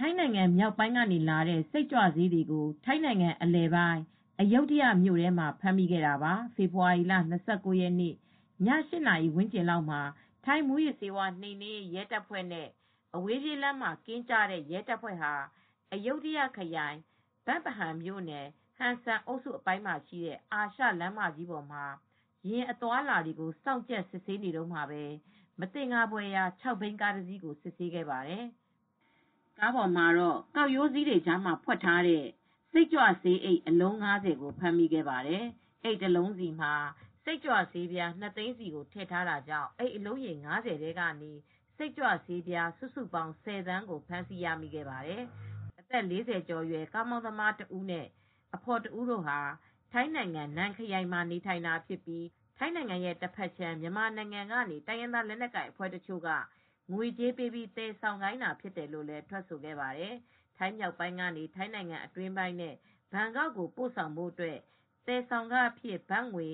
ထိုင်းနိုင်ငံမြောက်ပိုင်းကနေလာတဲ့ စိတ်ကြွဆေးတွေကို ထိုင်းနိုင်ငံအလယ်ပိုင်းအယုဒ္ဓယမြို့ထဲမှာ ဖမ်းမိခဲ့တာပါ။ဖေဖေါ်ဝါရီလ ၂၉ ရက်နေ့ ည ၈ နာရီဝန်းကျင်လောက်မှာ ထိုင်းမူးယစ်ဆေးဝါးနှိမ်နင်းရေး ရဲတပ်ဖွဲ့နဲ့ အဝေးပြေးလမ်းမှာ ကင်းကျတဲ့ ရဲတပ်ဖွဲ့ဟာအယုဒ္ဓယခရိုင် ဘန့်ဖဟန်မြို့နယ် ဟန်ဆန်အုပ်စုအပိုင်းမှာရှိတဲ့ အာရှလမ်းမကြီးပေါ်မှာ ယာဉ်အသွားအလာတွေကို စောင့်ကြပ် စစ်ဆေးနေတုန်းမှာပဲ မသင်္ကာဖွယ်ရာ၆ဘီးကားတစီးကို စစ်ဆေးခဲ့ပါတယ်။ ကားပေါ်မှာတော့ ကောက်ရိုးစည်းတွေကြားမှာ ဖွက်ထားတဲ့ စိတ်ကြွဆေးအိတ် အလုံး ၅၀ ကို ဖမ်းမိခဲ့ပါတယ်။အိတ်တလုံးစီမှာ စိတ်ကြွဆေး၂ သိန်းစီကို ထည့်ထားတာကြောင့်အိတ်အလုံးရေ ၅၀ ထဲကနေ စိတ်ကြွဆေးစုစုပေါင်း ၁၀ သန်းကို ဖမ်းဆီးရမိခဲ့ပါတယ်။အသက် ၄၀ ကျော်အရွယ် ကားမောင်းသမားတဦးနဲ့ အဖော်တဦးတို့ဟာ ထိုင်းနိုင်ငံနန်ခရိုင်မှာ နေထိုင်တာဖြစ်ပြီး ထိုင်းနိုင်ငံရဲ့ တဘက်ခြမ်း မြန်မာနိုင်ငံကနေ တိုင်းရင်းသား လက်နက်ကိုင်အဖွဲ့တချို့က ငွေကြေးပေးပြီး သယ်ဆောင်ခိုင်းတာဖြစ်တယ်လို့ထွက်ဆိုခဲ့ပါတယ်။ထိုင်းမြောက်ပိုင်းကနေ ထိုင်းနိုင်ငံအတွင်းပိုင်းနဲ့ ဘန်ကောက်ကို ပို့ဆောင်ဖို့အတွက် သယ်ဆောင်ခအဖြစ် ဘတ်ငွေ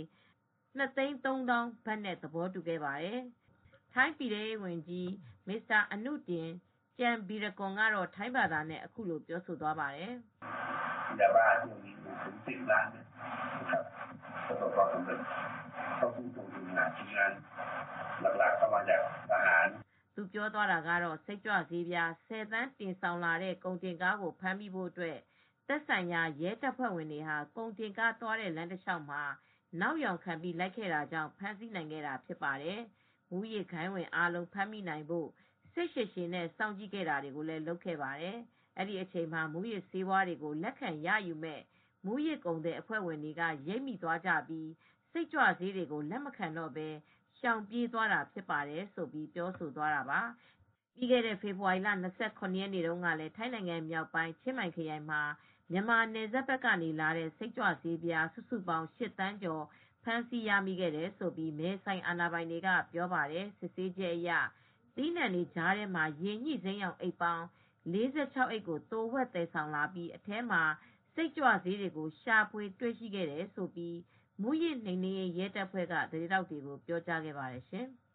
၂၃၀,၀၀၀ ဘတ်နဲ့ သဘောတူခဲ့ပါတယ်။ထိုင်းပြည်ထဲရေးဝန်ကြီး Mr. Anutin Charnvirakul ကထိုင်းဘာသာနဲ့ အခုလိုပြောသွားပါတယ်။"သူ ပြောသွားတာကတော့ စိတ်ကြွဆေး၁၀ သန်း တင်ဆောင်လာတဲ့ ကုန်တင်ကားကို ဖမ်းမိဖို့အတွက် သက်ဆိုင်ရာ ရဲတပ်ဖွဲ့ဝင်တွေဟာ ကုန်တင်ကားသွားတဲ့ လမ်းတလျှောက်မှာ နောက်ယောင်ခံပြီး လိုက်ခဲ့တာကြောင့် ဖမ်းဆီးနိုင်ခဲ့တာ ဖြစ်ပါတယ်။မူးယစ်ဂိုဏ်းဝင်အားလုံး ဖမ်းမိနိုင်ဖို့ စိတ်ရှည်ရှည်နဲ့ စောင့်ကြည့်ခဲ့တာတွေလုပ်ခဲ့ပါတယ်။အဲဒီအချိန်မှာ မူးယစ်ဆေးတွေကို လက်ခံရယူမယ့် မူးယစ်ကုန်သည်အဖွဲ့ဝင်တွေက ရိပ်မိသွားကြပြီး စိတ်ကြွဆေးတွေကို လက်မခံတော့ဘဲ ရှောင်ပြေးသွားတာဖြစ်ပါတယ်။"ဆိုပြီးပြောဆိုသွားတာပါ။ပြီးခဲ့တဲ့ ဖေဖေါ်ဝါရီလ ၂၇ ရက်နေ့တုန်းကလည်း ထိုင်းနိုင်ငံမြောက်ပိုင်း ချင်းမိုင်ခရိုင်မှာ မြန်မာနယ်စပ်ဘက်ကနေလာတဲ့ စိတ်ကြွဆေးစုစုပေါင်း ၈ သန်းကျော် ဖမ်းဆီးရမိခဲ့တယ်လို့ မဲဆိုင်အာဏာပိုင်တွေက ပြောပါတယ်။စစ်ဆေးချက်အရ သီးနှံတွေကြားထဲမှာ ရေညှိစိမ်းရောင်အိတ်ပေါင်း ၄၆ အိတ်ကို သိုဝှက်သယ်ဆောင်လာပြီး အထဲမှာ စိတ်ကြွဆေးတွေကို ရှာဖွေတွေ့ရှိခဲ့တယ်လို့ မူးယစ်နှိမ်နင်းရေး ရဲတပ်ဖွဲ့က သတင်းထောက်တွေကို ပြောကြားခဲ့ပါတယ်ရှင်။